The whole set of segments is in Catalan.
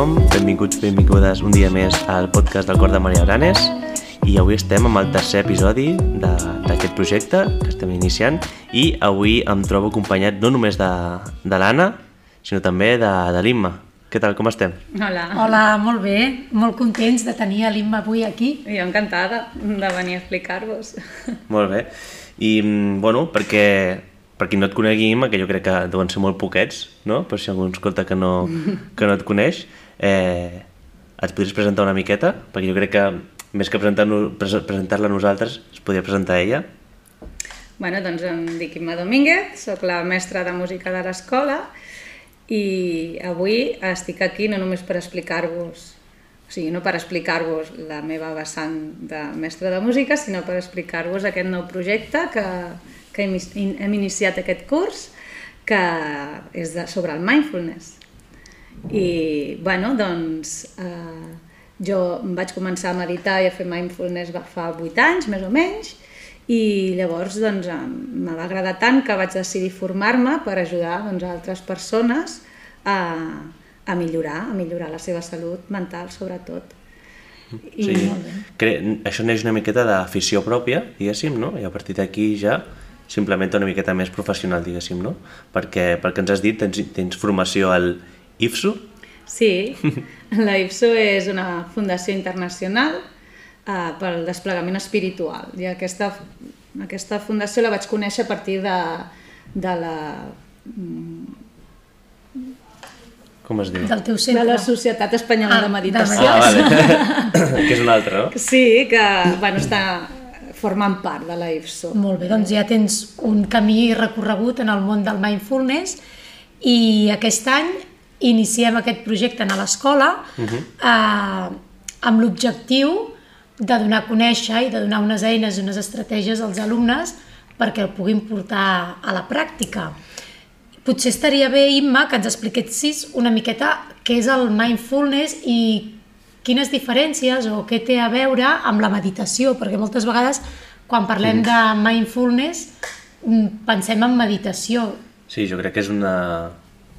tothom, benvinguts, benvingudes un dia més al podcast del Cor de Maria Branes i avui estem amb el tercer episodi d'aquest projecte que estem iniciant i avui em trobo acompanyat no només de, de l'Anna, sinó també de, de l'Imma. Què tal, com estem? Hola. Hola, molt bé, molt contents de tenir l'Imma avui aquí. Jo encantada de venir a explicar-vos. Molt bé. I, bueno, perquè per qui no et conegui, Imma, que jo crec que deuen ser molt poquets, no? per si algú escolta que no, que no et coneix, eh, et podries presentar una miqueta? Perquè jo crec que més que presentar-la presentar nosaltres, es podria presentar ella. Bueno, doncs em dic Imma Domínguez, sóc la mestra de música de l'escola i avui estic aquí no només per explicar-vos, o sigui, no per explicar-vos la meva vessant de mestra de música, sinó per explicar-vos aquest nou projecte que, que hem iniciat aquest curs, que és de, sobre el mindfulness. I, bueno, doncs, eh, jo vaig començar a meditar i a fer mindfulness fa 8 anys, més o menys, i llavors doncs, me va agradar tant que vaig decidir formar-me per ajudar doncs, altres persones a, a millorar, a millorar la seva salut mental, sobretot. I, sí, cre això neix una miqueta d'afició pròpia, diguéssim, no? I a partir d'aquí ja simplement una miqueta més professional, diguéssim, no? Perquè, perquè ens has dit, tens, tens formació al IFSU? Sí, la IFSU és una fundació internacional uh, pel desplegament espiritual i aquesta, aquesta fundació la vaig conèixer a partir de, de la... Com es diu? Del teu centre. De la Societat Espanyola ah, de Meditació. Ah, vale. que és una altra, no? Sí, que bueno, està formant part de la IFSO. Molt bé, doncs ja tens un camí recorregut en el món del mindfulness i aquest any iniciem aquest projecte a l'escola uh -huh. eh, amb l'objectiu de donar a conèixer i de donar unes eines i unes estratègies als alumnes perquè el puguin portar a la pràctica. Potser estaria bé, Imma, que ens expliquessis una miqueta què és el mindfulness i quines diferències o què té a veure amb la meditació, perquè moltes vegades quan parlem de mindfulness mm, pensem en meditació. Sí, jo crec que és una,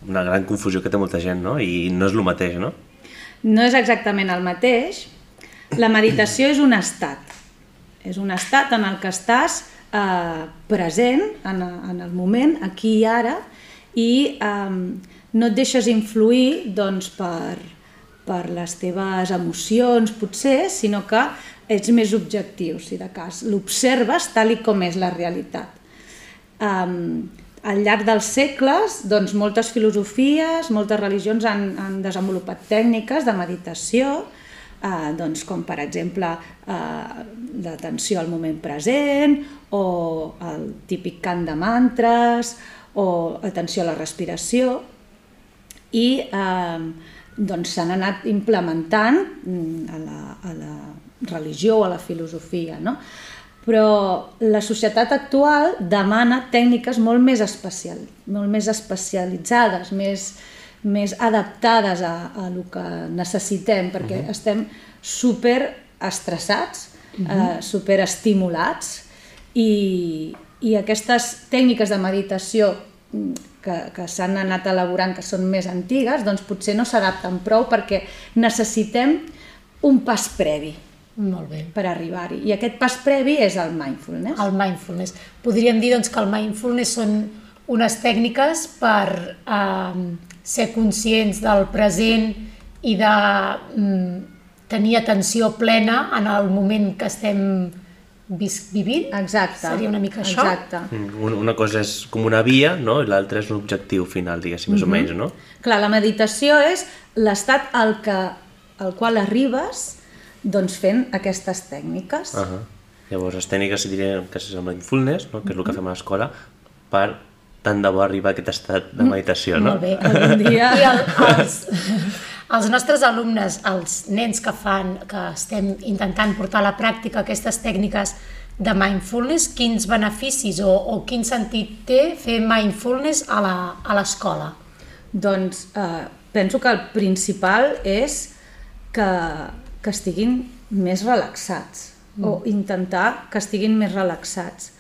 una gran confusió que té molta gent, no? I no és el mateix, no? No és exactament el mateix. La meditació és un estat. És un estat en el que estàs eh, present en, en el moment, aquí i ara, i eh, no et deixes influir doncs, per, per les teves emocions, potser, sinó que ets més objectiu, si de cas. L'observes tal i com és la realitat. Um, al llarg dels segles, doncs, moltes filosofies, moltes religions han, han desenvolupat tècniques de meditació, eh, doncs, com per exemple eh, l'atenció al moment present o el típic cant de mantres o atenció a la respiració i eh, doncs s'han anat implementant mm, a la, a la religió o a la filosofia, no? Però la societat actual demana tècniques molt més, especial, molt més especialitzades, més, més adaptades a, a el que necessitem, perquè uh -huh. estem super estressats, uh -huh. eh, super estimulats i, i aquestes tècniques de meditació mm, que, que s'han anat elaborant, que són més antigues, doncs potser no s'adapten prou perquè necessitem un pas previ. Molt bé. Per arribar-hi. I aquest pas previ és el mindfulness. El mindfulness. Podríem dir doncs, que el mindfulness són unes tècniques per eh, ser conscients del present i de mm, tenir atenció plena en el moment que estem vivint? Exacte. Seria una mica això? Exacte. Mm, una cosa és com una via, no? i l'altra és un objectiu final, diguéssim, més mm -hmm. o menys, no? Clar, la meditació és l'estat al, que, al qual arribes doncs fent aquestes tècniques. Uh -huh. Llavors, les tècniques diríem que és el mindfulness, no? que és el que fem a l'escola, per tant de bo arribar a aquest estat de meditació, no? Molt bé, algun dia... I el, els, els nostres alumnes, els nens que fan, que estem intentant portar a la pràctica aquestes tècniques de mindfulness, quins beneficis o, o quin sentit té fer mindfulness a l'escola? Doncs eh, penso que el principal és que, que estiguin més relaxats mm. o intentar que estiguin més relaxats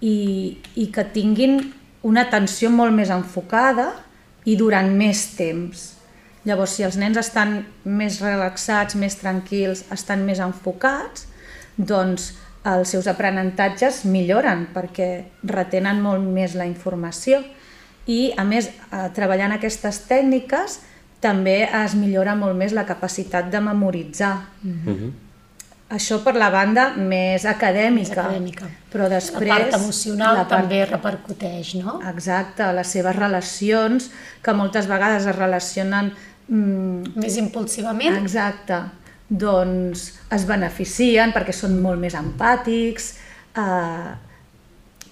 i, i que tinguin una atenció molt més enfocada i durant més temps Llavors, si els nens estan més relaxats, més tranquils, estan més enfocats, doncs els seus aprenentatges milloren perquè retenen molt més la informació i, a més, eh, treballant aquestes tècniques també es millora molt més la capacitat de memoritzar. Mm -hmm. Això per la banda més acadèmica, Més acadèmica. però després... La part emocional la part- també repercuteix, no? Exacte, les seves relacions, que moltes vegades es relacionen... Mm, Més impulsivament. exacte, doncs es beneficien perquè són molt més empàtics, eh,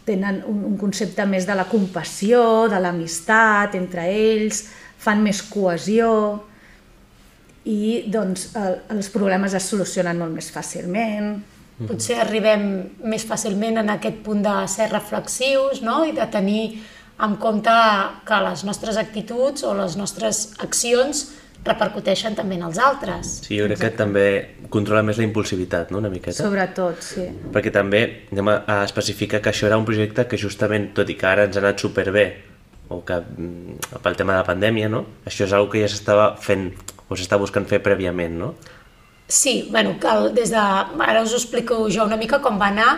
tenen un, un concepte més de la compassió, de l'amistat entre ells, fan més cohesió i doncs el, els problemes es solucionen molt més fàcilment. Potser arribem més fàcilment en aquest punt de ser reflexius no? i de tenir en compte que les nostres actituds o les nostres accions repercuteixen també en els altres. Sí, jo crec que també controla més la impulsivitat, no?, una miqueta. Sobretot, sí. Perquè també anem a a especificar que això era un projecte que justament, tot i que ara ens ha anat superbé, o que mm, pel tema de la pandèmia, no? Això és una que ja s'estava fent, o s'està buscant fer prèviament, no? Sí, bueno, el, des de... Ara us ho explico jo una mica com va anar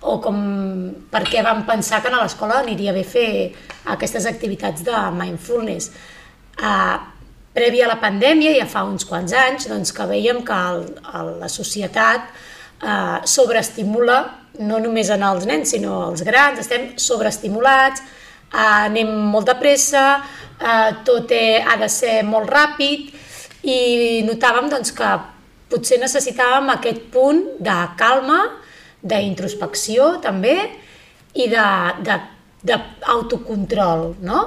o com, per què vam pensar que a l'escola aniria bé fer aquestes activitats de mindfulness. Uh, prèvia a la pandèmia, ja fa uns quants anys, doncs que veiem que el, el, la societat uh, sobreestimula no només en els nens, sinó els grans, estem sobreestimulats, anem molt de pressa, uh, tot eh, ha de ser molt ràpid i notàvem doncs, que potser necessitàvem aquest punt de calma, d'introspecció també i d'autocontrol, no?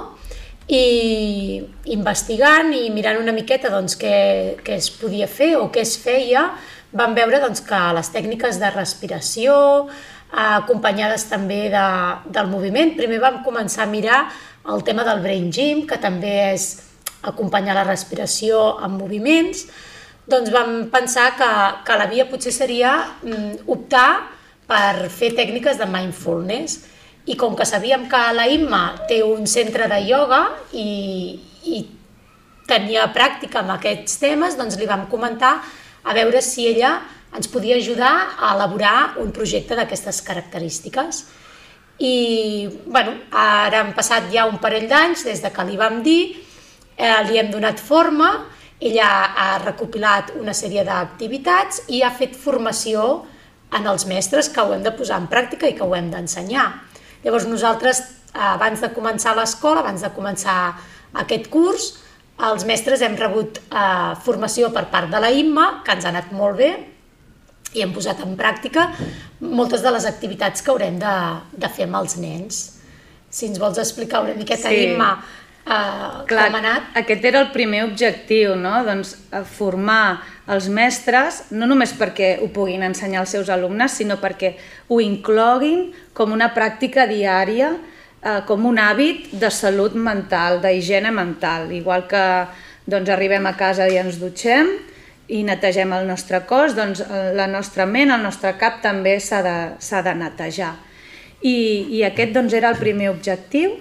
I investigant i mirant una miqueta doncs, què, què es podia fer o què es feia, vam veure doncs, que les tècniques de respiració, eh, acompanyades també de, del moviment, primer vam començar a mirar el tema del brain gym, que també és acompanyar la respiració amb moviments, doncs vam pensar que, que la via potser seria mm, optar per fer tècniques de mindfulness. I com que sabíem que la Imma té un centre de ioga i, i tenia pràctica amb aquests temes, doncs li vam comentar a veure si ella ens podia ajudar a elaborar un projecte d'aquestes característiques. I bueno, ara han passat ja un parell d'anys des de que li vam dir, eh, li hem donat forma, ella ha recopilat una sèrie d'activitats i ha fet formació en els mestres que ho hem de posar en pràctica i que ho hem d'ensenyar. Llavors nosaltres, abans de començar l'escola, abans de començar aquest curs, els mestres hem rebut eh, formació per part de la IMMA, que ens ha anat molt bé, i hem posat en pràctica moltes de les activitats que haurem de, de fer amb els nens. Si ens vols explicar una miqueta, Sí. Imma, eh, Clar, com ha anat. aquest era el primer objectiu, no? doncs, eh, formar els mestres, no només perquè ho puguin ensenyar als seus alumnes, sinó perquè ho incloguin com una pràctica diària, eh, com un hàbit de salut mental, d'higiene mental, igual que doncs, arribem a casa i ens dutxem i netegem el nostre cos, doncs eh, la nostra ment, el nostre cap també s'ha de, de netejar. I, I aquest doncs, era el primer objectiu,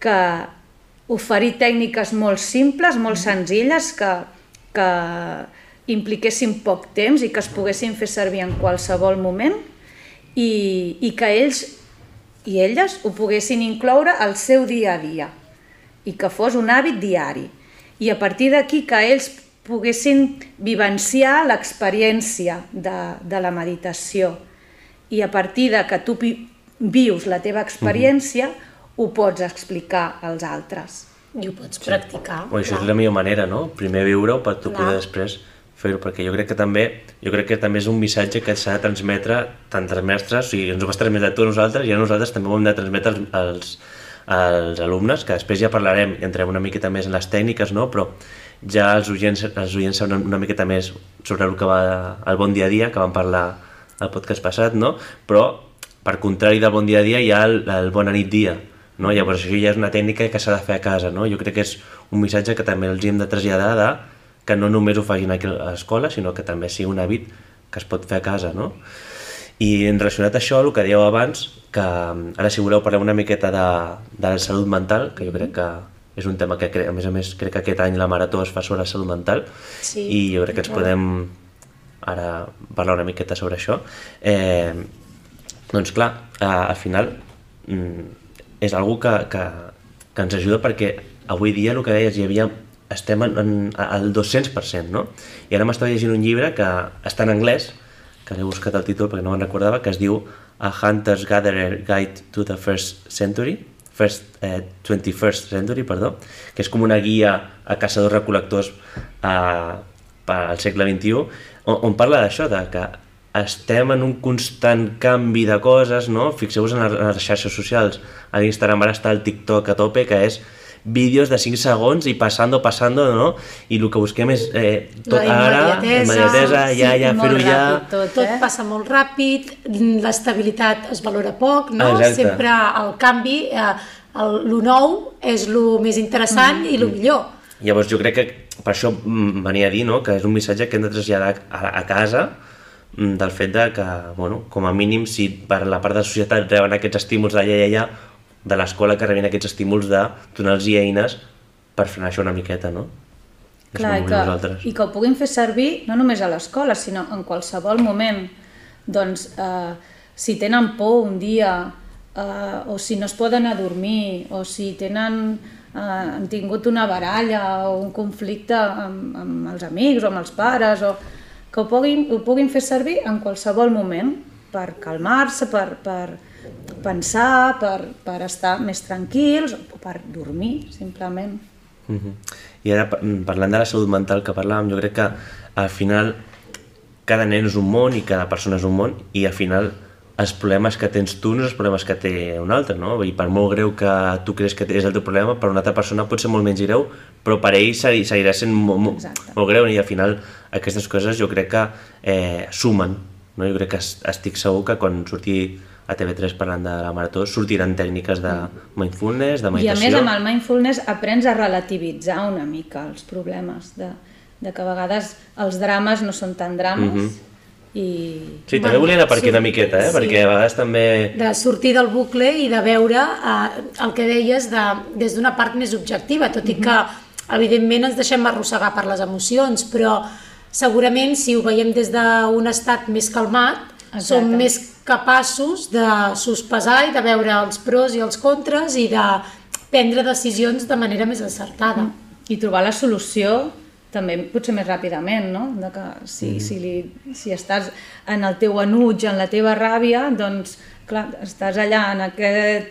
que oferir tècniques molt simples, molt senzilles, que, que impliquessin poc temps i que es poguessin fer servir en qualsevol moment i, i que ells i elles ho poguessin incloure al seu dia a dia i que fos un hàbit diari. I a partir d'aquí que ells poguessin vivenciar l'experiència de, de la meditació i a partir de que tu vi- vius la teva experiència ho pots explicar als altres. I ho pots practicar. O això clar. és la millor manera, no? Primer viure-ho per tu Clar. poder després fer-ho, perquè jo crec que també jo crec que també és un missatge que s'ha de transmetre tant als mestres, o sigui, ens ho vas transmetre tu a nosaltres i a nosaltres també ho hem de transmetre als, als, als alumnes, que després ja parlarem i entrem una miqueta més en les tècniques, no? però ja els oients, els oients saben una miqueta més sobre el que va el bon dia a dia, que vam parlar al podcast passat, no? però per contrari del bon dia a dia hi ha el, el bona nit dia, no? Llavors això ja és una tècnica que s'ha de fer a casa, no? Jo crec que és un missatge que també els hem de traslladar de que no només ho facin aquí a l'escola, sinó que també sigui un hàbit que es pot fer a casa, no? I en relacionat a això, el que dèieu abans, que ara si voleu parlem una miqueta de, de la salut mental, que jo crec que és un tema que, a més a més, crec que aquest any la Marató es fa sobre salut mental Sí, i jo crec que ens podem ara parlar una miqueta sobre això. Eh, doncs clar, eh, al final mm, és algo que, que, que ens ajuda perquè avui dia el que deies hi havia estem en, en, al 200%, no? I ara m'estava llegint un llibre que està en anglès, que l'he buscat el títol perquè no me'n recordava, que es diu A Hunter's Gatherer Guide to the First Century, First, eh, 21st Century, perdó, que és com una guia a caçadors-recol·lectors eh, per al segle XXI, on, on parla d'això, de que estem en un constant canvi de coses, no? Fixeu-vos en, en les xarxes socials. A l'Instagram ara està el TikTok a tope, que és vídeos de 5 segons i passando, passando, no? I el que busquem és eh, tot La ara, immediatesa, immediatesa, sí, ja, ja, fer-ho ja... tot. Tot eh? passa molt ràpid, l'estabilitat es valora poc, no? Exacte. Sempre el canvi, eh, el, lo nou és lo més interessant i lo millor. Llavors jo crec que per això mm, venia a dir no? que és un missatge que hem de traslladar a, a casa mm, del fet de que, bueno, com a mínim, si per la part de la societat reben aquests estímuls d'allà i allà, de l'escola que rebin aquests estímuls de donar-los eines per frenar això una miqueta, no? Clar, i que, nosaltres. i que ho puguin fer servir no només a l'escola, sinó en qualsevol moment. Doncs, eh, si tenen por un dia, eh, o si no es poden adormir, o si tenen, eh, han tingut una baralla o un conflicte amb, amb els amics o amb els pares, o que ho puguin, ho puguin fer servir en qualsevol moment per calmar-se, per, per pensar, per, per estar més tranquils, o per dormir, simplement. Mhm. I ara, mm, parlant de la salut mental que parlàvem, jo crec que al final cada nen és un món i cada persona és un món i al final els problemes que tens tu no són els problemes que té un altre, no? I per molt greu que tu creus que és el teu problema, per una altra persona pot ser molt menys greu, però per ell segui- seguirà sent molt, molt, molt greu i al final aquestes coses jo crec que eh, sumen, no? Jo crec que es- estic segur que quan surti a TV3 parlant de la marató sortiran tècniques de mindfulness, de I a meditació... més, amb el mindfulness aprens a relativitzar una mica els problemes, de, de que a vegades els drames no són tan drames Mhm. i... Sí, també Bueno, volia anar per aquí sí, una miqueta, eh? sí. perquè a vegades també... de sortir del bucle i de veure eh, el que deies de, des d'una part més objectiva, tot i que evidentment ens deixem arrossegar per les emocions, però segurament si ho veiem des d'un estat més calmat, Exacte. som més capaços de sospesar i de veure els pros i els contres i de prendre decisions de manera més encertada. i trobar la solució també potser més ràpidament, no? De que si, Mhm. si, li, si estàs en el teu enuig, en la teva ràbia, doncs, clar, estàs allà en aquest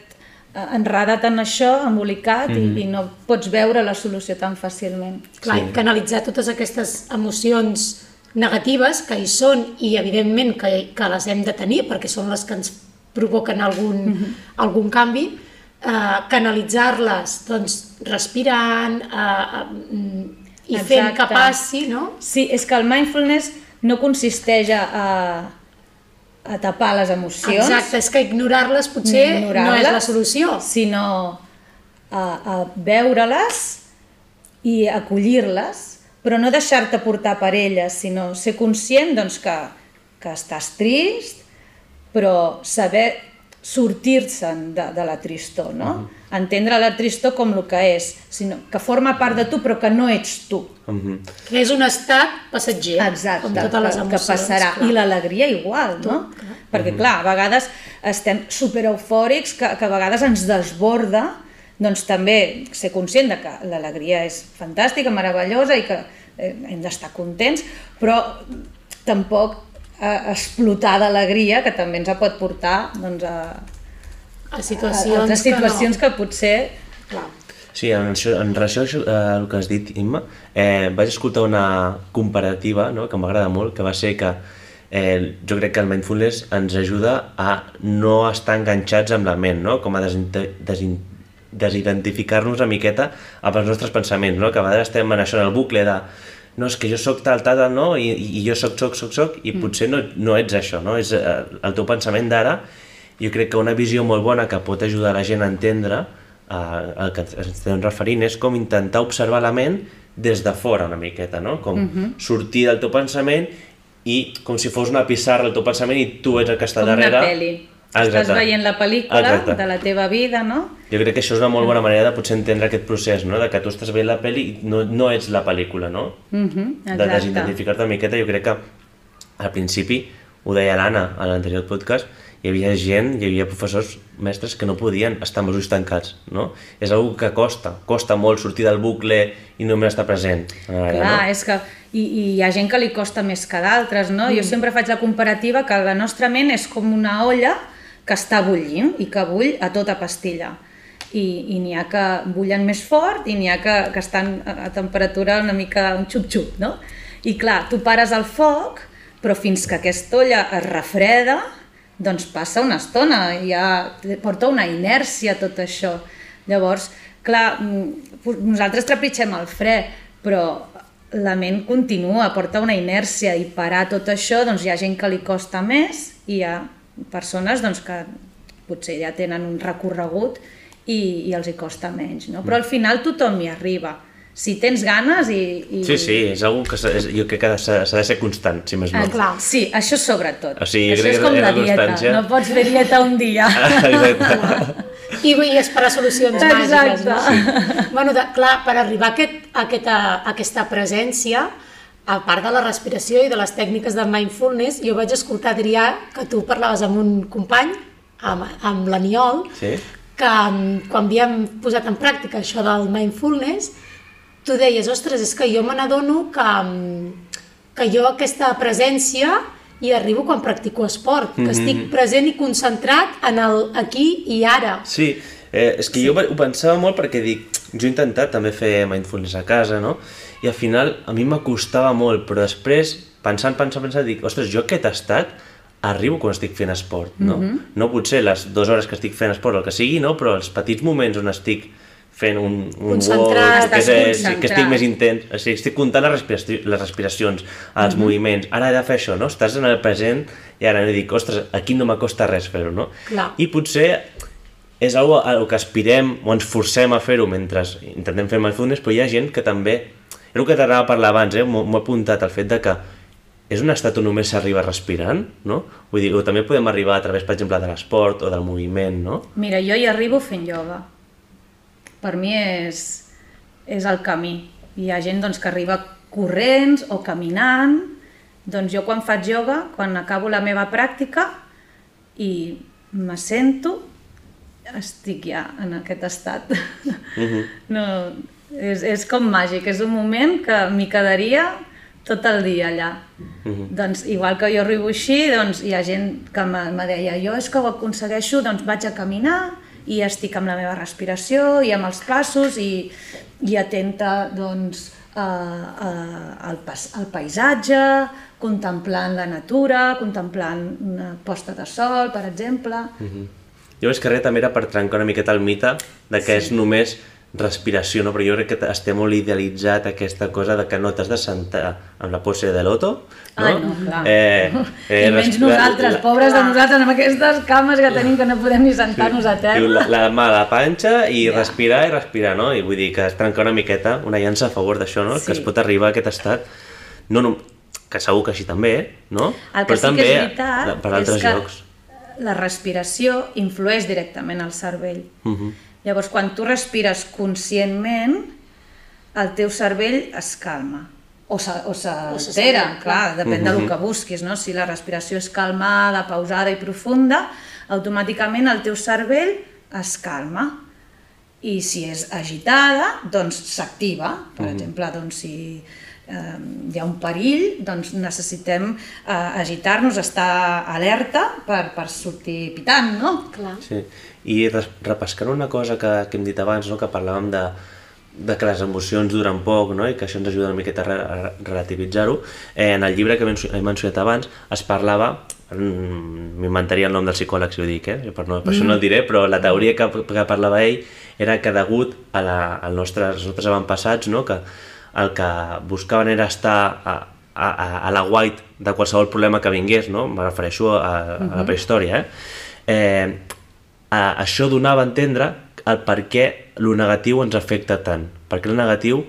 enredat en això, embolicat, Mhm. i, i no pots veure la solució tan fàcilment. Clar, Sí. sí. canalitzar totes aquestes emocions negatives que hi són i evidentment que, que les hem de tenir perquè són les que ens provoquen algun, algun canvi, eh, canalitzar-les doncs, respirant eh, eh, i fent Exacte. que passi, no? Sí, és que el mindfulness no consisteix a, a, a tapar les emocions, Exacte, és que ignorar-les potser no és la solució. sinó a, a veure-les i acollir-les, però no deixar-te portar per elles, sinó ser conscient doncs, que, que estàs trist, però saber sortir-se'n de, de la tristor, no? Entendre la tristor com el que és, sinó que forma part de tu però que no ets tu. Mhm. Que és un estat passatger, Exacte, com totes les que, emocions. que passarà. clar. I l'alegria igual, no? Perquè, clar, a vegades estem super eufòrics, que, que a vegades ens desborda, doncs també ser conscient de que l'alegria és fantàstica, meravellosa i que hem d'estar contents, però tampoc eh, explotar d'alegria, que també ens pot portar doncs, a, a a situacions, altres situacions que que, potser no. Clar. Sí, en, això, en relació a això, eh, el que has dit, Imma, eh, vaig escoltar una comparativa no?, que m'agrada molt, que va ser que eh, jo crec que el mindfulness ens ajuda a no estar enganxats amb la ment, no? com a desin- desin- desidentificar-nos una miqueta amb els nostres pensaments, no? que a vegades estem en això, en el bucle de no, és que jo sóc tal, tal, tal, no? I, i jo sóc, sóc, sóc, sóc, i potser no, no ets això, no? És eh, el teu pensament d'ara, jo crec que una visió molt bona que pot ajudar la gent a entendre eh, el que ens estem referint és com intentar observar la ment des de fora una miqueta, no? Com sortir del teu pensament i com si fos una pissarra el teu pensament i tu ets el que està com una darrere pel·li. Exacte. Estàs veient la pel·lícula Exacte. de la teva vida, no? Jo crec que això és una molt bona manera de potser entendre aquest procés, no? De que tu estàs veient la pel·li i no, no ets la pel·lícula, no? Mhm, de exacte. desidentificar-te una miqueta, jo crec que al principi, ho deia l'Anna a l'anterior podcast, hi havia gent, hi havia professors, mestres que no podien estar amb els ulls tancats, no? És una que costa, costa molt sortir del bucle i només estar present. Ara, Clar, no? és que i, i hi ha gent que li costa més que d'altres, no? Mm. Jo sempre faig la comparativa que la nostra ment és com una olla que està bullint i que bull a tota pastilla. I, i n'hi ha que bullen més fort i n'hi ha que, que estan a, temperatura una mica un xup-xup, no? I clar, tu pares el foc, però fins que aquesta olla es refreda, doncs passa una estona, ja porta una inèrcia tot això. Llavors, clar, mm, nosaltres trepitgem el fre, però la ment continua, porta una inèrcia i parar tot això, doncs hi ha gent que li costa més i hi ha persones doncs, que potser ja tenen un recorregut i, i els hi costa menys, no? Però al final tothom hi arriba. Si tens ganes i... i... Sí, sí, és algo que és, jo crec que s'ha de ser constant, si més no. Ah, clar. Sí, això sobretot. O sigui, això és com la la dieta, constància. no pots fer dieta un dia. Exacte. I, i esperar solucions màgiques, no? Exacte. Bueno, de, clar, per arribar a, aquest, a, aquesta, a aquesta presència, a part de la respiració i de les tècniques del mindfulness, jo vaig escoltar, Adrià, que tu parlaves amb un company, amb, amb l'Aniol, Sí? que mm, quan havíem posat en pràctica això del mindfulness, tu deies, ostres, és que jo me n'adono que, mm, que jo aquesta presència hi arribo quan practico esport, que estic present i concentrat en el aquí i ara. Sí, eh, és que sí. jo ho pensava molt perquè dic, jo he intentat també fer mindfulness a casa, no? I al final a mi m'acostava molt, però després, pensant, pensant, pensant, dic, ostres, jo aquest estat arribo quan estic fent esport, no? Mm -hmm. No potser les dues hores que estic fent esport, el que sigui, no? Però els petits moments on estic fent un, un Concentrat, walk, que, és, que estic més intens, o sigui, estic comptant les, respiraci les respiracions, els moviments, ara he de fer això, no? Estàs en el present i ara no dic, ostres, aquí no m'acosta res fer-ho, no? Clar. I potser és algo a que aspirem o ens forcem a fer-ho mentre intentem fer mindfulness, però hi ha gent que també, és el que t'anava a parlar abans, eh? m'ho he apuntat, el fet de que és un estat on només s'arriba respirant, no? Vull dir, o també podem arribar a través, per exemple, de l'esport o del moviment, no? Mira, jo hi arribo fent ioga. Per mi és, és el camí. Hi ha gent doncs, que arriba corrents o caminant. Doncs jo quan faig ioga, quan acabo la meva pràctica i me sento, estic ja en aquest estat. no, és, és com màgic, és un moment que m'hi quedaria tot el dia allà. Doncs igual que jo arribo així, doncs hi ha gent que me, deia jo és que ho aconsegueixo, doncs vaig a caminar i estic amb la meva respiració i amb els passos i, i atenta doncs a, a, al, pas, al paisatge, contemplant la natura, contemplant una posta de sol, per exemple. Jo més que res també era per trencar una miqueta el mite de que sí. és només respiració, no? però jo crec que està molt idealitzat aquesta cosa de que no t'has de sentar amb la pose de l'oto, no? Ai, no, clar. Eh, Eh, I menys nosaltres, la- pobres de nosaltres, amb aquestes cames que tenim que no podem ni sentar-nos a terra. la, la mà a la panxa i Ja. respirar i respirar, no? I vull dir que es trenca una miqueta, una llança a favor d'això, no? Sí. Que es pot arribar a aquest estat, no, no, que segur que així també, no? El que sí que és veritat per és altres que llocs. La respiració influeix directament al cervell. Uh -huh. Llavors, quan tu respires conscientment, el teu cervell es calma o s'altera, clar, depèn del que busquis, no? Si la respiració és calmada, pausada i profunda, automàticament el teu cervell es calma. I si és agitada, doncs s'activa. Per exemple, doncs si eh, hi ha un perill, doncs necessitem eh, agitar-nos, estar alerta per, per sortir pitant, no? Clar. Sí. I repescant una cosa que, que hem dit abans, no? que parlàvem de, de que les emocions duren poc no? i que això ens ajuda una miqueta a, re a relativitzar-ho, eh, en el llibre que he mencio- he mencionat abans es parlava, mm, m'inventaria el nom del psicòleg si ho dic, eh? per, no, per això no el diré, però la teoria que, que parlava ell era que degut a la, al nostre, als nostres avantpassats, no? que el que buscaven era estar a, a, a, la white de qualsevol problema que vingués, no? me refereixo a, a la prehistòria, eh? eh a, això donava a entendre el per què el negatiu ens afecta tant. Perquè el negatiu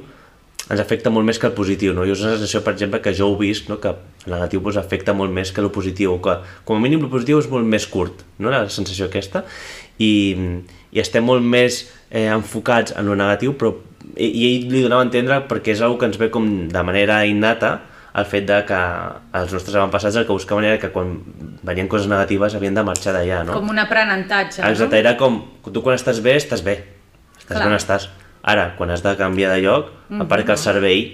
ens afecta molt més que el positiu. No? Jo és una sensació, per exemple, que jo ho visc, no? que el negatiu doncs, afecta molt més que el positiu, que com a mínim el positiu és molt més curt, no? la sensació aquesta, i, i estem molt més eh, enfocats en el negatiu, però i, i ell li donava a entendre perquè és una que ens ve com de manera innata el fet de que els nostres avantpassats el que buscaven era que quan venien coses negatives havien de marxar d'allà, no? Com un aprenentatge, Exacte, era com, tu quan estàs bé, estàs bé, estàs Clar. bé on estàs. Ara, quan has de canviar de lloc, a part que el cervell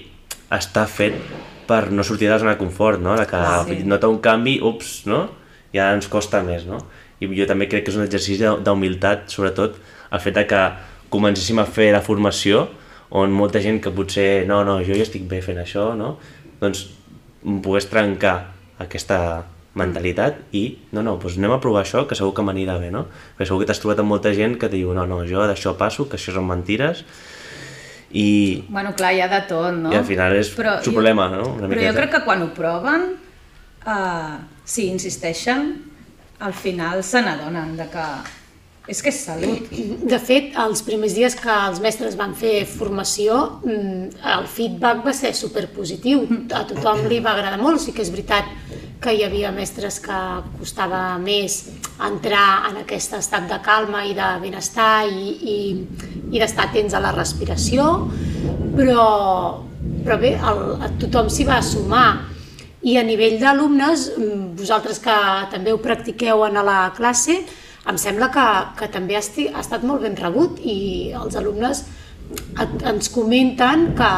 està fet per no sortir de la zona de confort, no? De que sí. nota un canvi, ups, no? Ja ens costa més, no? I jo també crec que és un exercici d'humilitat, sobretot el fet de que comencéssim a fer la formació on molta gent que potser, no, no, jo ja estic bé fent això, no? Doncs pogués trencar aquesta mentalitat i, no, no, doncs anem a provar això, que segur que m'anirà bé, no? Perquè segur que t'has trobat amb molta gent que diu, no, no, jo d'això passo, que això són mentires, i, Bueno, clar, hi ha de tot, no? i al final és Però jo- problema, no? Una Però jo miqueta. crec que quan ho proven, uh, si insisteixen, al final se n'adonen de que és que és salut. De fet, els primers dies que els mestres van fer formació, mm, el feedback va ser superpositiu. A tothom li va agradar molt. Sí que és veritat que hi havia mestres que costava més entrar en aquest estat de calma i de benestar i, i, i d'estar atents a la respiració, però, però bé, el, tothom s'hi va sumar. I a nivell d'alumnes, mm, vosaltres que també ho practiqueu en la classe, em sembla que, que també ha, esti, ha estat molt ben rebut i els alumnes et, ens comenten que,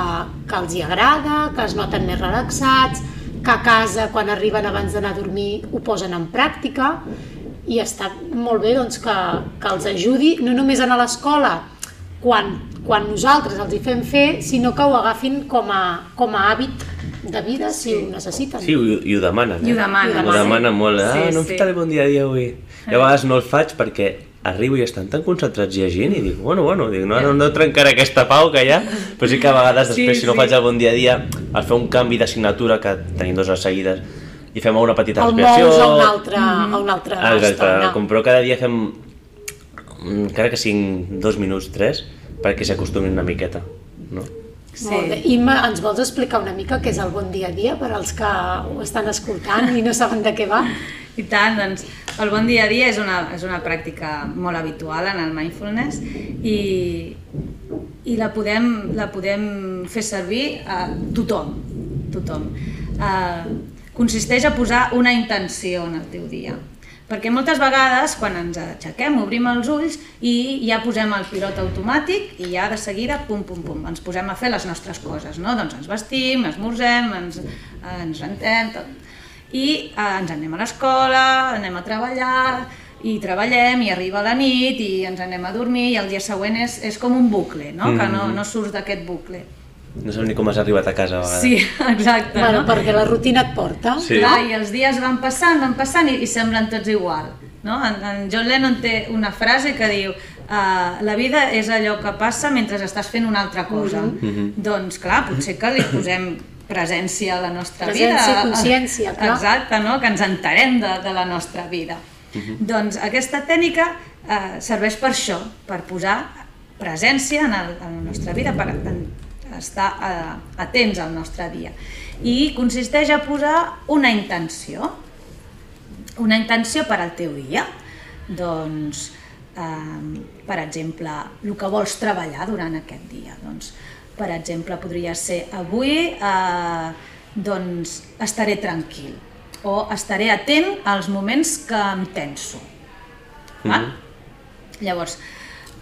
que els hi agrada, que es noten més relaxats, que a casa, quan arriben abans d'anar a dormir, ho posen en pràctica. I està molt bé doncs, que, que els ajudi, no només a l'escola, quan, quan nosaltres els hi fem fer, sinó que ho agafin com a, com a hàbit de vida si ho necessiten. Sí, i, i ho demanen, eh? I ho demanen. Ho demanen molt, ah, Sí, no em sí. faré bon dia a dia avui. I a vegades no el faig perquè arribo i estan tan concentrats llegint i dic, bueno, bueno, dic, no, no, no trencaré aquesta pau que hi ha, però sí que a vegades després, Sí, si no sí. faig el bon dia a dia, al fer un canvi d'assignatura, que tenim dues hores seguides, i fem una petita el respiració... mous a una altra, a una altra Ah, Exacte, estona. com però cada dia fem, mm, encara que siguin dos minuts, tres, perquè s'acostumin una miqueta, no? Sí. Molt bé. Imma, ens vols explicar una mica què és el bon dia a dia per als que ho estan escoltant i no saben de què va? I tant, doncs el bon dia a dia és una, és una pràctica molt habitual en el mindfulness i, i la, podem, la podem fer servir a tothom, tothom. Uh, consisteix a posar una intenció en el teu dia. Perquè moltes vegades, quan ens aixequem, obrim els ulls i ja posem el pilot automàtic i ja de seguida, pum, pum, pum, ens posem a fer les nostres coses, no? Doncs ens vestim, esmorzem, ens, ens rentem, tot. I eh, ens anem a l'escola, anem a treballar, i treballem, i arriba la nit, i ens anem a dormir, i el dia següent és, és com un bucle, no? Que no, no surts d'aquest bucle. No sé ni com has arribat a casa a vegades. Sí, exacte, Bueno, no? perquè la rutina et porta. Sí. Clar, i els dies van passant, van passant i, i semblen tots igual. No? En, en John Lennon té una frase que diu uh, la vida és allò que passa mentre estàs fent una altra cosa. Doncs clar, potser que li posem presència a la nostra Presència vida. i consciència, clar. Exacte, no? que ens enterem de, de la nostra vida. Doncs aquesta tècnica eh, serveix per això, per posar presència en, el, en la nostra vida, per en, estar eh, atents al nostre dia. I consisteix a posar una intenció, una intenció per al teu dia. Doncs, eh, per exemple, el que vols treballar durant aquest dia. Doncs, per exemple, podria ser avui eh, doncs, estaré tranquil o estaré atent als moments que em tenso. Mm Llavors,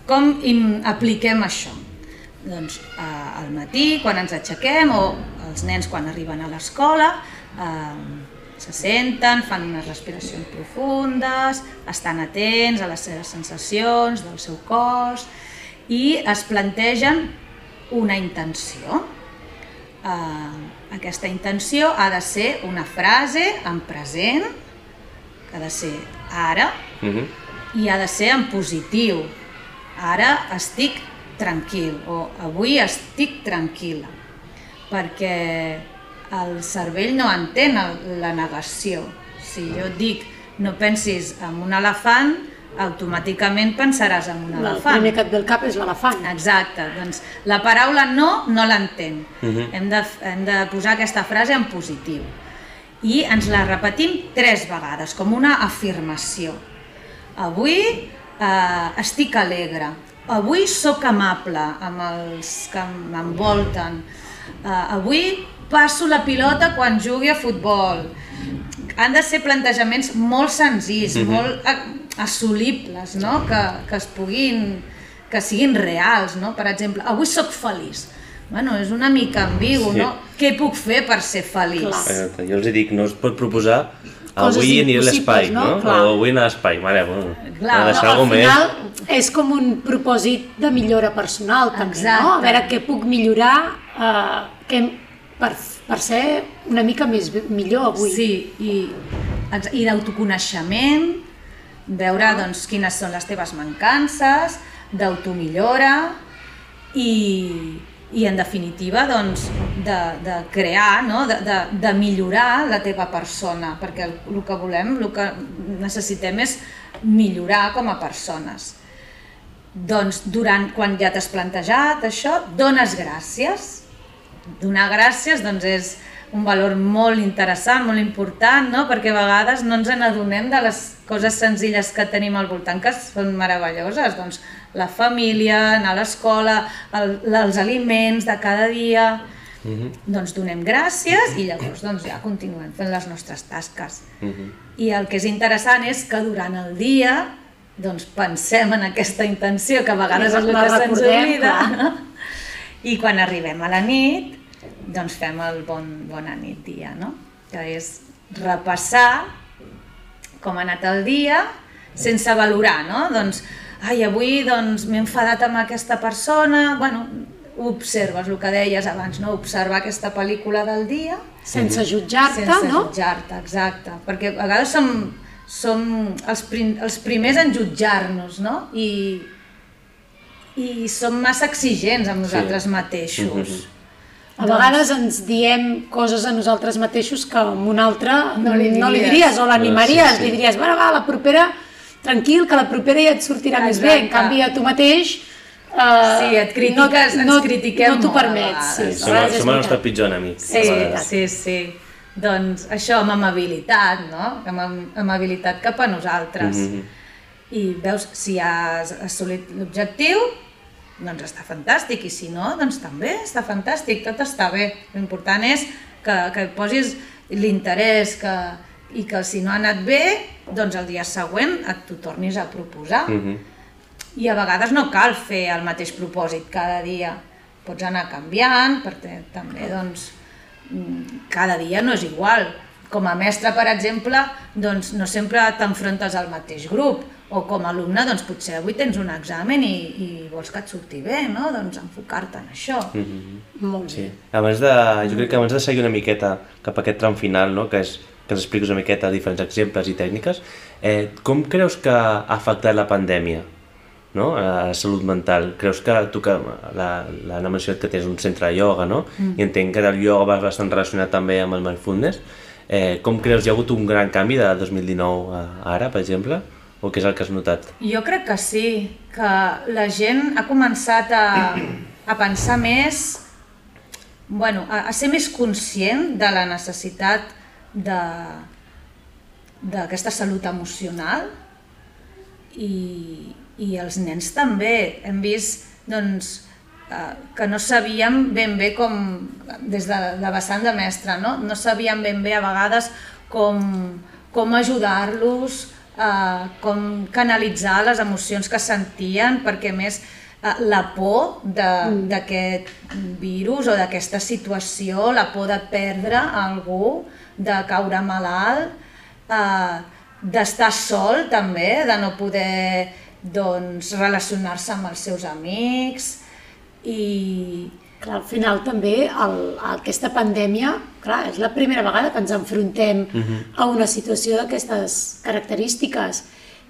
com apliquem això? Doncs eh, al matí, quan ens aixequem, o els nens quan arriben a l'escola, eh, se senten, fan unes respiracions profundes, estan atents a les seves sensacions, del seu cos, i es plantegen una intenció. Eh, aquesta intenció ha de ser una frase en present, que ha de ser ara, Mhm. i ha de ser en positiu. Ara estic tranquil o avui estic tranquil·la. Perquè el cervell no entén el- la negació. Si jo et dic no pensis en un elefant, automàticament pensaràs en un El elefant. primer que et ve al cap és l'elefant. Exacte, doncs la paraula no no l'entén. Mhm. hem, de, hem de posar aquesta frase en positiu. i ens la repetim tres vegades, com una afirmació. Avui eh, estic alegre, avui sóc amable amb els que m'envolten, eh, avui passo la pilota quan jugui a futbol. Han de ser plantejaments molt senzills, mm -hmm. molt assolibles, no? que, que es puguin que siguin reals, no? Per exemple, avui sóc feliç. Bueno, és una mica ambigu, Sí. no? Què puc fer per ser feliç? Clar. Exacte. Jo els dic, no es pot proposar avui aniré a l'espai, no? no? Clar. O avui anar a l'espai, mare, bueno, Clar, No, alguna al més. final és com un propòsit de millora personal també, Exacte. no? A veure què puc millorar eh, què, per, per ser una mica més millor avui. Sí, i, i d'autoconeixement, veure doncs, quines són les teves mancances, d'automillora i, i en definitiva doncs, de, de crear, no? de, de, de millorar la teva persona, perquè el, el que volem, el que necessitem és millorar com a persones. Doncs durant, quan ja t'has plantejat això, dones gràcies. Donar gràcies doncs, és un valor molt interessant, molt important, no? perquè a vegades no ens n'adonem de les coses senzilles que tenim al voltant que són meravelloses. Doncs la família, anar a l'escola, el, els aliments de cada dia... Mm -hmm. Doncs donem gràcies i llavors doncs, ja continuem fent les nostres tasques. Mm -hmm. I el que és interessant és que durant el dia doncs pensem en aquesta intenció, que a vegades I és el la que se'ns oblida. clar. I quan arribem a la nit, doncs fem el bon, bona nit dia, no? Que és repassar com ha anat el dia sense valorar, no? Doncs, ai, avui doncs, m'he enfadat amb aquesta persona, bueno, observes, el que deies abans, no? Observar aquesta pel·lícula del dia Sense jutjar-te, sense no? jutjar-te, exacte. Perquè a vegades som, som els, prim, els primers en jutjar-nos, no? I, I som massa exigents amb nosaltres Sí. mateixos. Mhm. A vegades ens diem coses a nosaltres mateixos que a un altre No li no li diries. diries o l'animaries, Sí, sí. li diries, bueno, va, la propera, tranquil, que la propera ja et sortirà més bé, en Exacte. canvi a tu mateix eh, Sí, et critiques, ens critiquem no t'ho permets. Sí, Som, som el nostre pitjor enemic. Sí, sí, sí. Doncs això, amb amabilitat, no? Amb am- amabilitat cap a nosaltres. Mhm. I veus, si has assolit l'objectiu, doncs està fantàstic, i si no, doncs també està fantàstic, tot està bé. L'important és que, que posis l'interès que, i que si no ha anat bé, doncs el dia següent et t'ho tornis a proposar. Mhm. I a vegades no cal fer el mateix propòsit cada dia. Pots anar canviant, perquè també doncs, mm, cada dia no és igual. Com a mestre, per exemple, doncs, no sempre t'enfrontes al mateix grup, o com a alumne, doncs potser avui tens un examen i, i vols que et surti bé, no? Doncs enfocar-te en això. Molt bé. Sí. Abans de, jo crec que abans de seguir una miqueta cap a aquest tram final, no? que, és, que ens expliques una miqueta diferents exemples i tècniques, eh, com creus que ha afectat la pandèmia no? a la salut mental? Creus que tu que la, la ha mencionat que tens un centre de ioga, no? Mm. I entenc que el ioga va bastant relacionat també amb el mindfulness. Eh, com creus, hi ha hagut un gran canvi de 2019 a ara, per exemple? O què és el que has notat? Jo crec que sí, que la gent ha començat a, a pensar més, bueno, a, a ser més conscient de la necessitat de d'aquesta salut emocional i, i els nens també. Hem vist doncs, eh, que no sabíem ben bé com, des de la vessant de mestre, no? no sabíem ben bé a vegades com, com ajudar-los, eh, com canalitzar les emocions que sentien, perquè més eh, la por de- d'aquest virus o d'aquesta situació, la por de perdre algú, de caure malalt, eh, d'estar sol també, de no poder doncs, relacionar-se amb els seus amics i Clar, al final també el, aquesta pandèmia, clar, és la primera vegada que ens enfrontem a una situació d'aquestes característiques.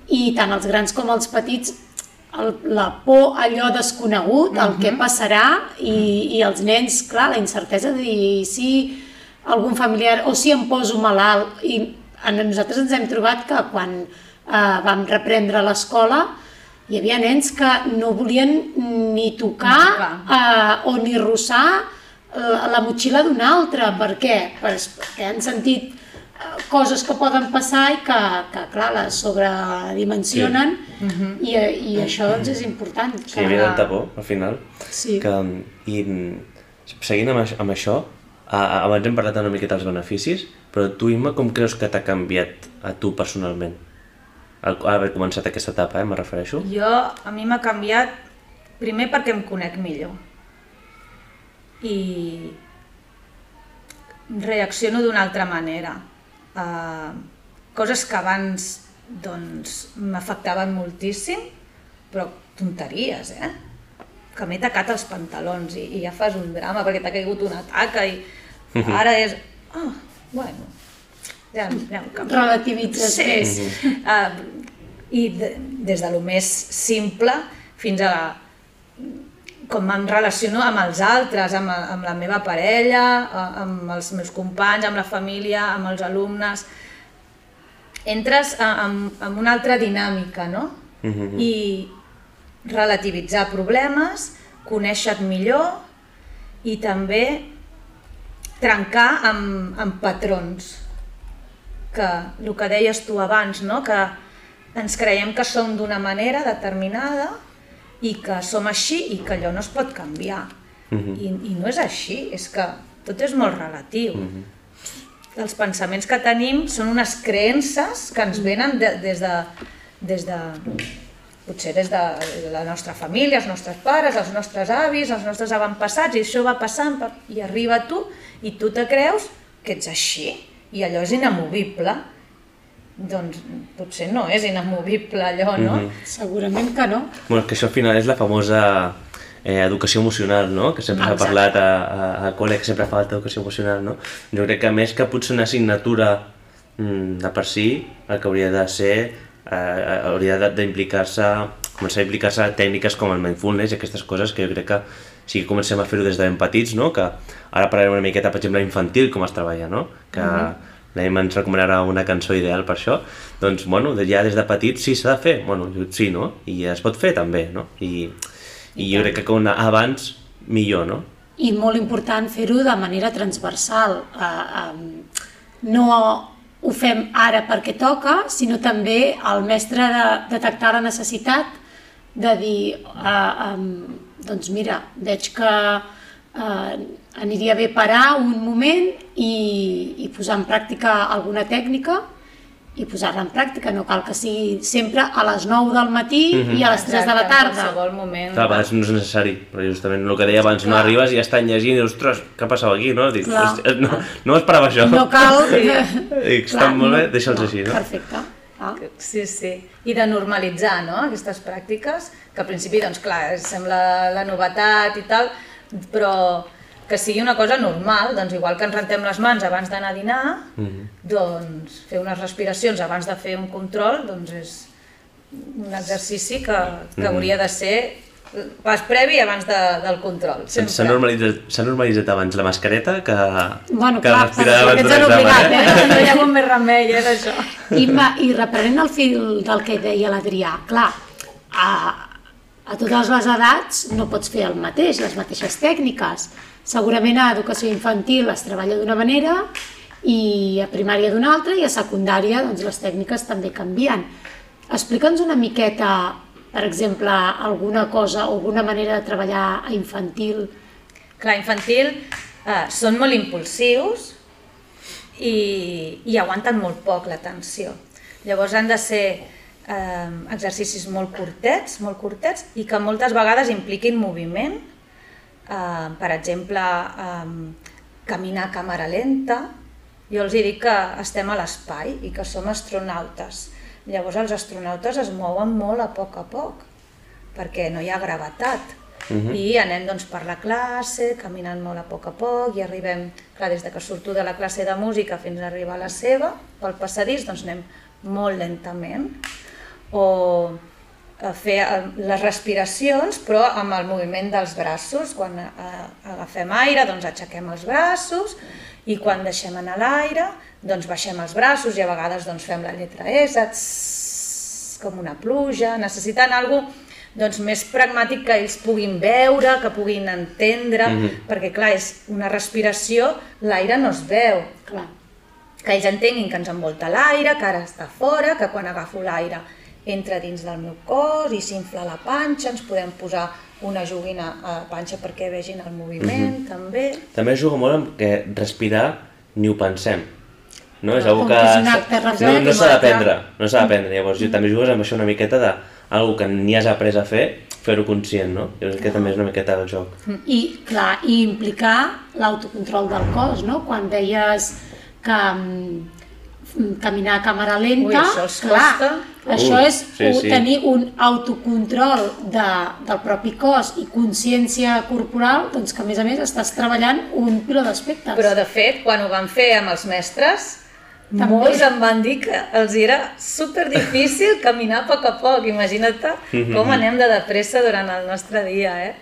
I tant els grans com els petits el, la por allò desconegut, el que passarà i, i els nens, clar, la incertesa de dir si algun familiar o si em poso malalt? I en, nosaltres ens hem trobat que quan eh, vam reprendre l'escola hi havia nens que no volien ni tocar, Ni tocar. eh, o ni rossar la, la motxilla d'un altre. Per què? Per, perquè han sentit coses que poden passar i que, que clar, les sobredimensionen sí. i, i això doncs és important. Sí, hi havia tanta por, al final. Sí. Que, I seguint amb, això- amb això, abans hem parlat una miqueta dels beneficis, però tu, Imma, com creus que t'ha canviat a tu personalment? Al, haver començat aquesta etapa, eh, me refereixo. Jo, a mi m'ha canviat, primer perquè em conec millor. I reacciono d'una altra manera. Uh, coses que abans doncs m'afectaven moltíssim, però tonteries, eh? Que m'he tacat els pantalons i, i ja fas un drama perquè t'ha caigut una taca i ara és... Oh, bueno, ja. Relativitzes Sí, més. sí. Uh, I de, des de lo més simple fins a com em relaciono amb els altres, amb, amb la meva parella, amb els meus companys, amb la família, amb els alumnes. Entres a- en, en una altra dinàmica, no? Mhm. I relativitzar problemes, conèixer-te millor i també trencar amb, amb patrons que el que deies tu abans, no? que ens creiem que som d'una manera determinada i que som així i que allò no es pot canviar. I, I no és així, és que tot és molt relatiu. Els pensaments que tenim són unes creences que ens venen de, des de, des de potser des de la nostra família, els nostres pares, els nostres avis, els nostres avantpassats, i això va passant per- i arriba a tu i tu te creus que ets així i allò és inamovible. Doncs potser no és inamovible allò, no? Segurament que no. Bueno, que això al final és la famosa eh, educació emocional, no? Que sempre s'ha parlat a, a, a col·le, que sempre fa falta educació emocional, no? Jo crec que més que potser una assignatura mm, de per si, el que hauria de ser, eh, hauria de- d'implicar-se, començar a implicar-se tècniques com el mindfulness i aquestes coses que jo crec que sí que comencem a fer-ho des de ben petits, no? Que ara parlarem una miqueta, per exemple, infantil, com es treballa, no? Que mm -hmm. l'Emma ens recomanarà una cançó ideal per això. Doncs, bueno, ja des de petit sí s'ha de fer, bueno, sí, no? I es pot fer també, no? I, i jo crec que com abans, millor, no? I molt important fer-ho de manera transversal. Uh, um, no ho fem ara perquè toca, sinó també el mestre de detectar la necessitat de dir, uh, um, doncs mira, veig que uh, aniria bé parar un moment i, i posar en pràctica alguna tècnica i posar-la en pràctica, no cal que sigui sempre a les 9 del matí i a les 3 de la Exacte, en tarda. qualsevol moment. Clar, a vegades no és necessari, però justament el que deia abans, no Clar. arribes i ja estan llegint i dius, ostres, què ha passat aquí, no? Dic, Clar. "Hòstia, no, no m'esperava això. No cal... Dic, està molt bé, deixa'ls així, no? Perfecte. Ah. Sí, sí. I de normalitzar no? aquestes pràctiques, que al principi, doncs clar, sembla la novetat i tal, però que sigui una cosa normal, doncs igual que ens rentem les mans abans d'anar a dinar, doncs fer unes respiracions abans de fer un control, doncs és un exercici que, que hauria de ser pas previ abans de, del control. S'ha normalitzat, s'ha normalitzat abans la mascareta que, Bueno, que clar, respirar perquè abans ens d'un han obligat, examen, eh? eh? No hi ha hagut més remei, és això. I, ma, I reprenent el fil del que deia l'Adrià, clar, a, a totes les edats no pots fer el mateix, les mateixes tècniques. Segurament a educació infantil es treballa d'una manera i a primària d'una altra i a secundària doncs, les tècniques també canvien. Explica'ns una miqueta, per exemple, alguna cosa alguna manera de treballar a infantil. Clar, infantil eh, són molt impulsius i, i aguanten molt poc l'atenció. Llavors han de ser eh, exercicis molt curtets, molt curtets i que moltes vegades impliquin moviment. Eh, per exemple, eh, caminar a càmera lenta. Jo els dic que estem a l'espai i que som astronautes. Llavors els astronautes es mouen molt a poc a poc perquè no hi ha gravetat. I anem doncs, per la classe, caminant molt a poc a poc, i arribem, clar, des de que surto de la classe de música fins a arribar a la seva, pel passadís, doncs anem molt lentament. O fer eh, les respiracions, però amb el moviment dels braços. Quan eh, agafem aire, doncs aixequem els braços, i quan deixem anar l'aire, doncs baixem els braços i a vegades doncs, fem la lletra S, tss, com una pluja, necessitant alguna doncs, més pragmàtic que ells puguin veure, que puguin entendre, perquè clar, és una respiració, l'aire no es veu. Clar. que ells entenguin que ens envolta l'aire, que ara està fora, que quan agafo l'aire entra dins del meu cos i s'infla la panxa, ens podem posar una joguina a la panxa perquè vegin el moviment, Mhm. també. També es juga molt amb que respirar ni ho pensem. No? És algo que... que no, no s'ha d'aprendre, no s'ha d'aprendre. Llavors, jo també jugues amb això una miqueta de algo que ni has après a fer, fer-ho conscient, no? Jo crec que també és una miqueta el joc. I, clar, i implicar l'autocontrol del cos, no? Quan deies que mm, caminar a càmera lenta, Ui, això els clar, costa. això Ui, és sí, un- sí. tenir un autocontrol de, del propi cos i consciència corporal, doncs que a més a més estàs treballant un piló d'aspectes. Però de fet, quan ho van fer amb els mestres, També. molts em van dir que els era super difícil caminar a poc a poc. Imagina't com anem de depressa durant el nostre dia, eh?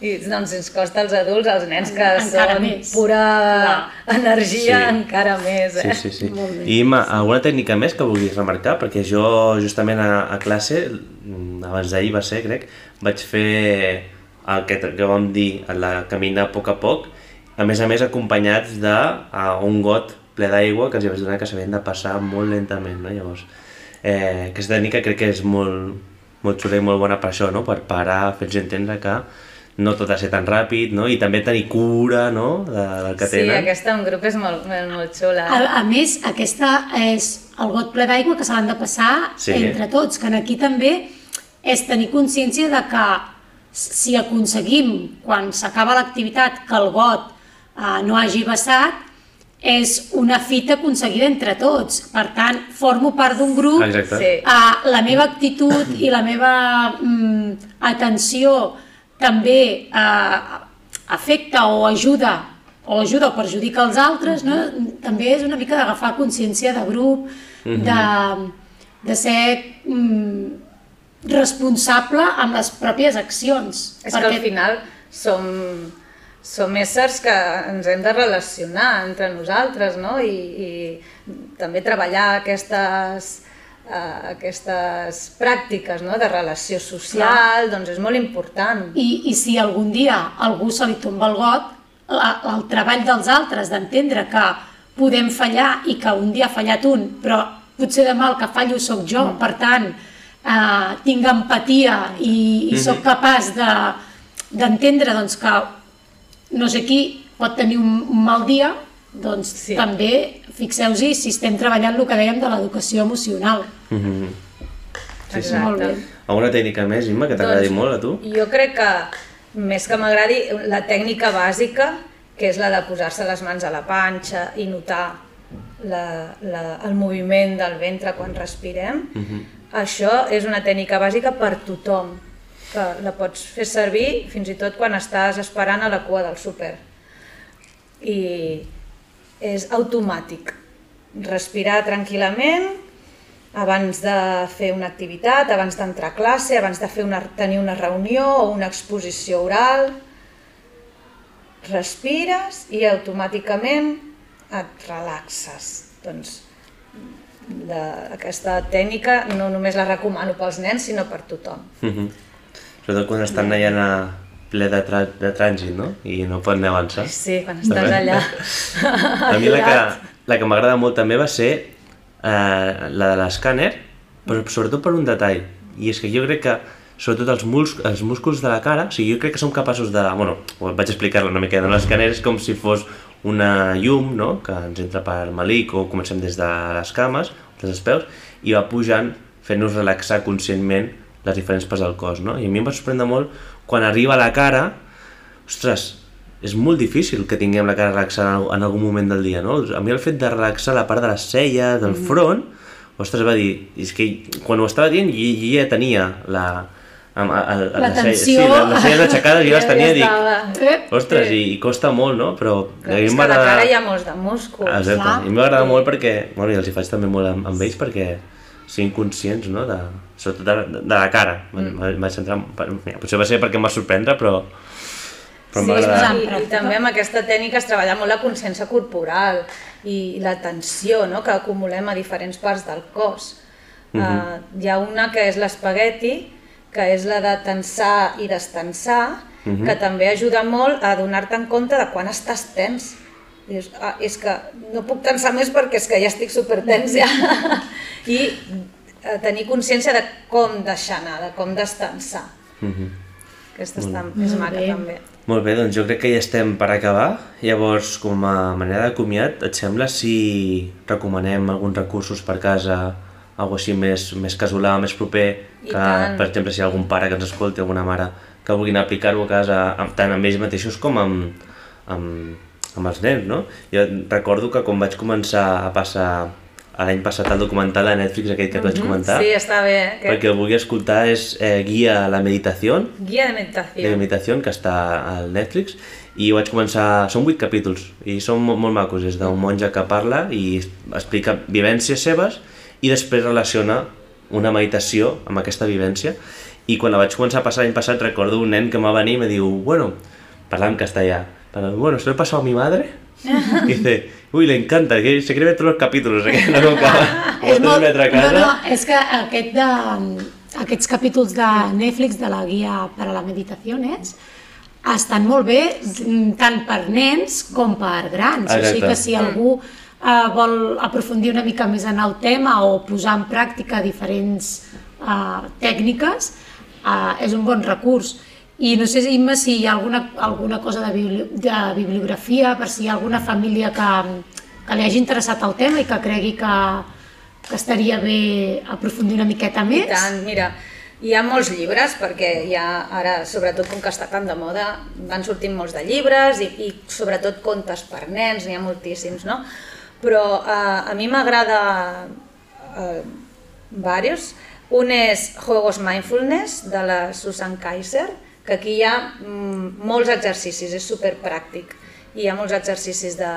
I doncs ens costa als adults, als nens que Encara són més. pura energia, Sí. encara més, Sí, eh? sí, sí. Molt bé. I Imma, alguna tècnica més que vulguis remarcar? Perquè jo justament a, a classe, mm, abans d'ahir va ser, crec, vaig fer el que, que vam dir, la caminar a poc a poc, a més a més acompanyats d'un got ple d'aigua que els hi vaig donar que s'havien de passar molt lentament, no? Llavors, eh, aquesta tècnica crec que és molt, molt xula i molt bona per això, no? Per parar, fer-los entendre que no tot ha de ser tan ràpid, no? I també tenir cura, no?, de, del que Sí, tenen. aquesta en grup és molt, molt, molt xula. A, a més, aquesta és el got ple d'aigua que se l'han de passar Sí. entre tots, que en aquí també és tenir consciència de que si aconseguim, quan s'acaba l'activitat, que el got eh, no hagi vessat, és una fita aconseguida entre tots. Per tant, formo part d'un grup, Exacte. Sí. Uh, la meva actitud i la meva mm, atenció també uh, afecta o ajuda o ajuda o perjudica els altres, no? també és una mica d'agafar consciència de grup, de, de ser mm, responsable amb les pròpies accions. És que al final som, som éssers que ens hem de relacionar entre nosaltres, no? I, i també treballar aquestes, uh, aquestes pràctiques no? de relació social, doncs és molt important. I, I si algun dia algú se li tomba el got, la, el treball dels altres d'entendre que podem fallar i que un dia ha fallat un, però potser demà el que fallo sóc jo, mm. per tant, eh, tinc empatia i, i sóc capaç de d'entendre doncs, que no sé qui pot tenir un, un mal dia, doncs Sí. sí. també fixeu-hi si estem treballant el que dèiem de l'educació emocional. Mhm. Sí, sí. Molt bé. Alguna tècnica més, Imma, que t'agradi Doncs, molt a tu? Jo crec que, més que m'agradi, la tècnica bàsica, que és la de posar-se les mans a la panxa i notar la, la, el moviment del ventre quan respirem, això és una tècnica bàsica per tothom, que la pots fer servir fins i tot quan estàs esperant a la cua del súper. I és automàtic. Respirar tranquil·lament, abans de fer una activitat, abans d'entrar a classe, abans de fer una, tenir una reunió o una exposició oral. Respires i automàticament et relaxes. Doncs de, aquesta tècnica no només la recomano pels nens, sinó per tothom. Mhm. Sobretot quan estan allà a ple de, tra de trànsit, no? I no poden ni avançar. Sí, quan estàs allà. A mi la que, la que m'agrada molt també va ser eh, la de l'escàner, però sobretot per un detall. I és que jo crec que sobretot els, mus els músculs de la cara, o sigui, jo crec que som capaços de... Bueno, vaig explicar-lo una mica, no? l'escàner és com si fos una llum, no?, que ens entra per malic o comencem des de les cames, des dels peus, i va pujant fent-nos relaxar conscientment les diferents parts del cos, no? I a mi em va sorprendre molt quan arriba a la cara, ostres, és molt difícil que tinguem la cara relaxada en algun moment del dia, no? A mi el fet de relaxar la part de les celles, del front, ostres, va dir, és que quan ho estava dient jo, jo ja tenia la... amb- a- a- a La les tensió. Sí, les, les celles aixecades jo les Ja tenia i dic. Eh? ostres, i, i costa molt, no? Però a mi És que la m'agrada- cara hi ha molts de músculs. Exacte, Clar. i m'agrada molt perquè, bueno, i els hi faig també molt amb, amb ells perquè siguin conscients, no?, de, sobretot de, de la cara. Mm. Vaig centrar, mira, potser va ser perquè em va sorprendre, però, però Sí, m'agrada. i, i també amb aquesta tècnica es treballa molt la consciència corporal i la tensió no? que acumulem a diferents parts del cos. Uh -huh. uh, hi ha una que és l'espagueti, que és la de tensar i destensar, uh -huh. que també ajuda molt a donar-te en compte de quan estàs tens. Dius, ah, és que no puc tensar més perquè és que ja estic supertens ja. I eh, tenir consciència de com deixar anar, de com destensar. Mm -hmm. Aquesta està més Molt maca bé. també. Molt bé, doncs jo crec que ja estem per acabar. Llavors, com a manera de comiat, et sembla si recomanem alguns recursos per casa, algo així més, més casolà, més proper, I que, tant. per exemple, si hi ha algun pare que ens escolti, alguna mare, que vulguin aplicar-ho a casa, tant amb ells mateixos com amb, amb, amb els nens, no? Jo recordo que quan vaig començar a passar l'any passat el documental de Netflix, aquell que et vaig comentar, Mhm. Sí, està bé. eh? perquè el vulgui escoltar és eh, Guia a la meditació, Guia de de meditació. meditació que està al Netflix i ho vaig començar, són vuit capítols i són molt, molt macos, és d'un monja que parla i explica vivències seves i després relaciona una meditació amb aquesta vivència i quan la vaig començar a passar l'any passat recordo un nen que m'ha venir i me diu bueno, parlant en castellà bueno, ¿se lo he pasado a mi madre? y dice, uy, le encanta, que se quiere ver todos los capítulos, eh, que no, no. És altra casa. No, no, és que aquest de, aquests capítols de Netflix de la guia per a la meditació nets estan molt bé tant per nens com per grans. O sigui Exacte. que si algú eh, vol aprofundir una mica més en el tema o posar en pràctica diferents eh, tècniques, eh, és un bon recurs. I no sé, Imma, si hi ha alguna, alguna cosa de, bibli de bibliografia, per si hi ha alguna família que, que li hagi interessat el tema i que cregui que, que estaria bé aprofundir una miqueta I més. tant, mira, hi ha molts llibres, perquè hi ha ara, sobretot com que està tan de moda, van sortint molts de llibres i, i sobretot contes per nens, n'hi ha moltíssims, no? Però eh, a mi m'agrada eh, varios. Un és Juegos Mindfulness, de la Susan Kaiser, que aquí hi ha mm, molts exercicis, és superpràctic. I hi ha molts exercicis de,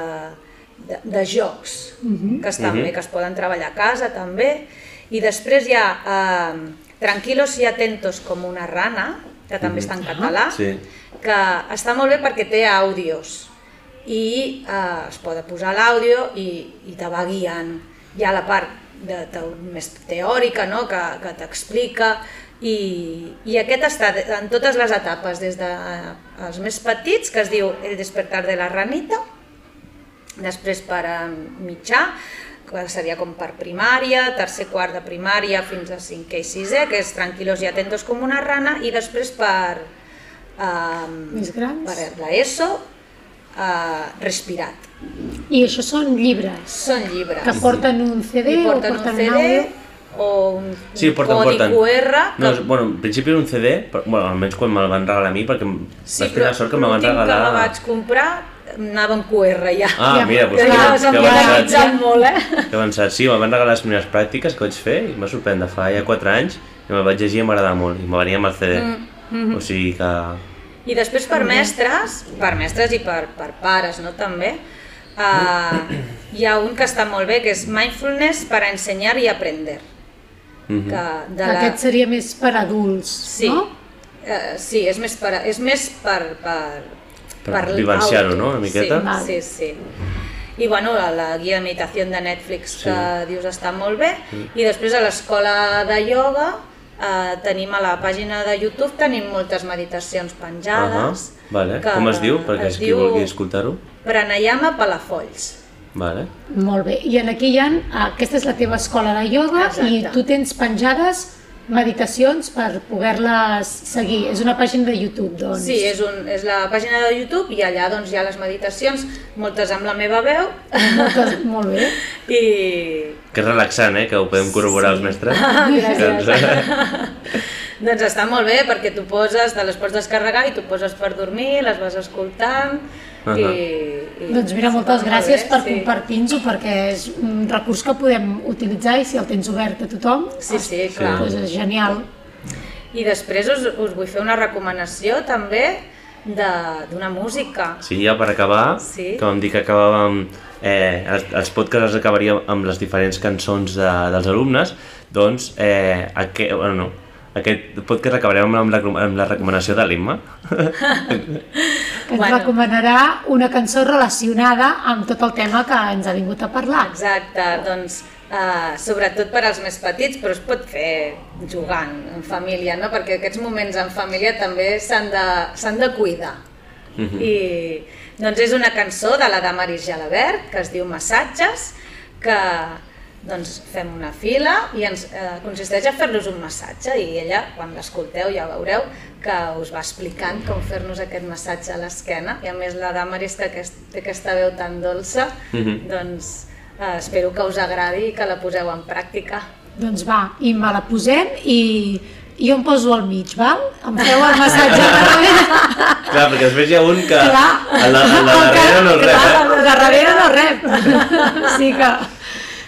de, de jocs, que estan bé, que es poden treballar a casa també. I després hi ha eh, Tranquilos y atentos com una rana, que també està en català, Sí. que està molt bé perquè té àudios i eh, es pot posar l'àudio i, i te va guiant. Hi ha la part de, de, més teòrica no? que, que t'explica i, i aquest està de- en totes les etapes, des dels els més petits, que es diu El despertar de la ranita, després per a mitjà, que seria com per primària, tercer quart de primària fins a cinquè i sisè, que és Tranquilos y atentos com una rana, i després per, Més grans? per l'ESO, uh, Respirat. I això són llibres Són llibres. que porten un CD I o porten porten un un CD àudio. O un, Sí, un porten, codi porten. QR. Que... No, és- bueno, en principi era un CD, però, bueno, almenys quan me'l van regalar a mi, perquè sí, vaig tenir la sort que me van l'últim regalar... que me vaig comprar anava en QR ja. Ah, Ja, mira, doncs ja, que, que avançat. molt, eh? Que avançat, sí, me'l van regalar les primeres pràctiques que vaig fer i em va sorprendre, fa ja 4 anys, i me'l vaig llegir i m'agradava molt, i me venia amb el CD. Mm, O sigui que... I després per mestres, per mestres i per, per pares, no, també, uh, hi ha un que està molt bé, que és Mindfulness para ensenyar i aprender. Mhm. Que de Aquest seria més per adults, Sí, no? uh, sí, és més per, és més per, per, Per vivenciar-ho, l'auto. no?, una miqueta. Sí, sí, sí. I bueno, la, la guia de meditació de Netflix que dius està molt bé. I després a l'escola de ioga eh, tenim a la pàgina de YouTube tenim moltes meditacions penjades. Ahà, vale. que Com es diu? Perquè es qui diu vulgui escoltar-ho. Pranayama Palafolls. Vale. Molt bé. I en aquí hi ha, aquesta és la teva escola de ioga Exacte. i tu tens penjades meditacions per poder-les seguir. És una pàgina de YouTube, doncs. Sí, és, un, és la pàgina de YouTube i allà doncs, hi ha les meditacions, moltes amb la meva veu Moltes, molt bé. i, Que relaxant, eh? Que ho podem corroborar els mestres. Ah, gràcies. Doncs, Doncs està molt bé perquè tu poses, te les pots descarregar i tu poses per dormir, les vas escoltant Ahà. i, i... Doncs mira, moltes gràcies per sí. compartir-nos-ho perquè és un recurs que podem utilitzar i si el tens obert a tothom, Sí, sí, clar. doncs és genial. I després us, us vull fer una recomanació també de- d'una música. Sí, ja per acabar, Sí. que vam dir que acabàvem, eh, els, els podcasts els acabaríem amb les diferents cançons de, dels alumnes, doncs eh, aquest, bueno, no, aquest podcast acabarem amb la, amb la recomanació de l'Imma. Que ens Bueno. recomanarà una cançó relacionada amb tot el tema que ens ha vingut a parlar. Exacte, doncs uh, sobretot per als més petits, però es pot fer jugant, en família, no? perquè aquests moments en família també s'han de, s'han de cuidar. I Doncs és una cançó de la Damaris Jalabert que es diu Massatges, que doncs fem una fila i ens eh, consisteix a fer-los un massatge i ella, quan l'escolteu ja veureu que us va explicant com fer-nos aquest massatge a l'esquena i a més la Damaris que aquest, té aquesta veu tan dolça Mhm. doncs eh, espero que us agradi i que la poseu en pràctica. Doncs va, i me la posem i jo em poso al mig, val? Em feu el massatge. Clar, perquè després hi ha un que Clar. el, de- el de darrere no rep, Clar, eh? el de darrere no rep. Sí que...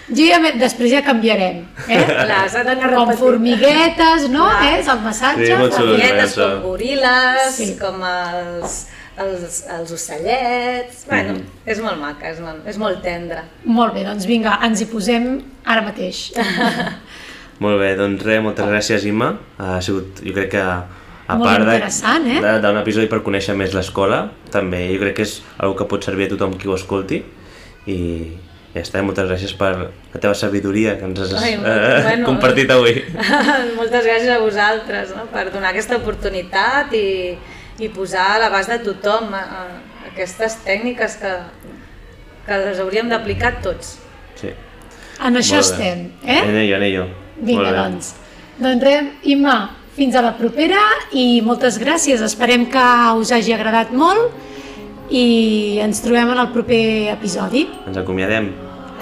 Jo ja, després ja canviarem, eh? Clar, s'ha d'anar Com formiguetes, no? Clar. Eh? És el massatge. Sí, molt xulo. Formiguetes, com goril·les, Sí. com els, els, els ocellets... Bueno, Mhm. és molt maca, és molt, és molt tendre. Molt bé, doncs vinga, ens hi posem ara mateix. Molt bé, doncs res, moltes gràcies Imma. Ha sigut, jo crec que a Molt part eh? d'un episodi per conèixer més l'escola, també jo crec que és una que pot servir a tothom qui ho escolti i ja està, moltes gràcies per la teva sabidoria que ens has Ai, eh, bueno. compartit avui. Moltes gràcies a vosaltres no? per donar aquesta oportunitat i, i posar a l'abast de tothom a, a, aquestes tècniques que, que les hauríem d'aplicar tots. Sí. En això Molt bé. estem, eh? En ello, en ello. Vinga, doncs. Doncs res, Imma, fins a la propera i moltes gràcies. Esperem que us hagi agradat molt i ens trobem en el proper episodi. Ens acomiadem.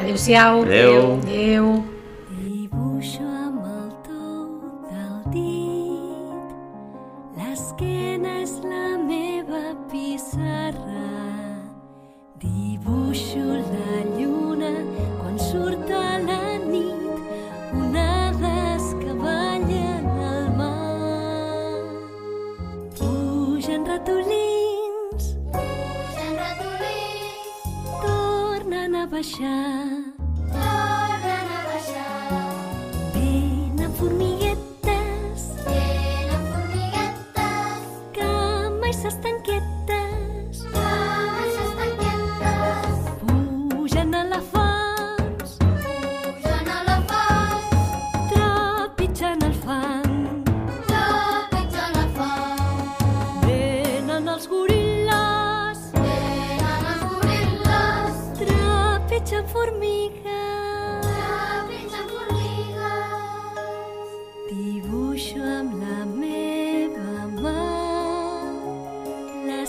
Valeu, Cial. Eu. Eu. Tornen a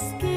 l'esquena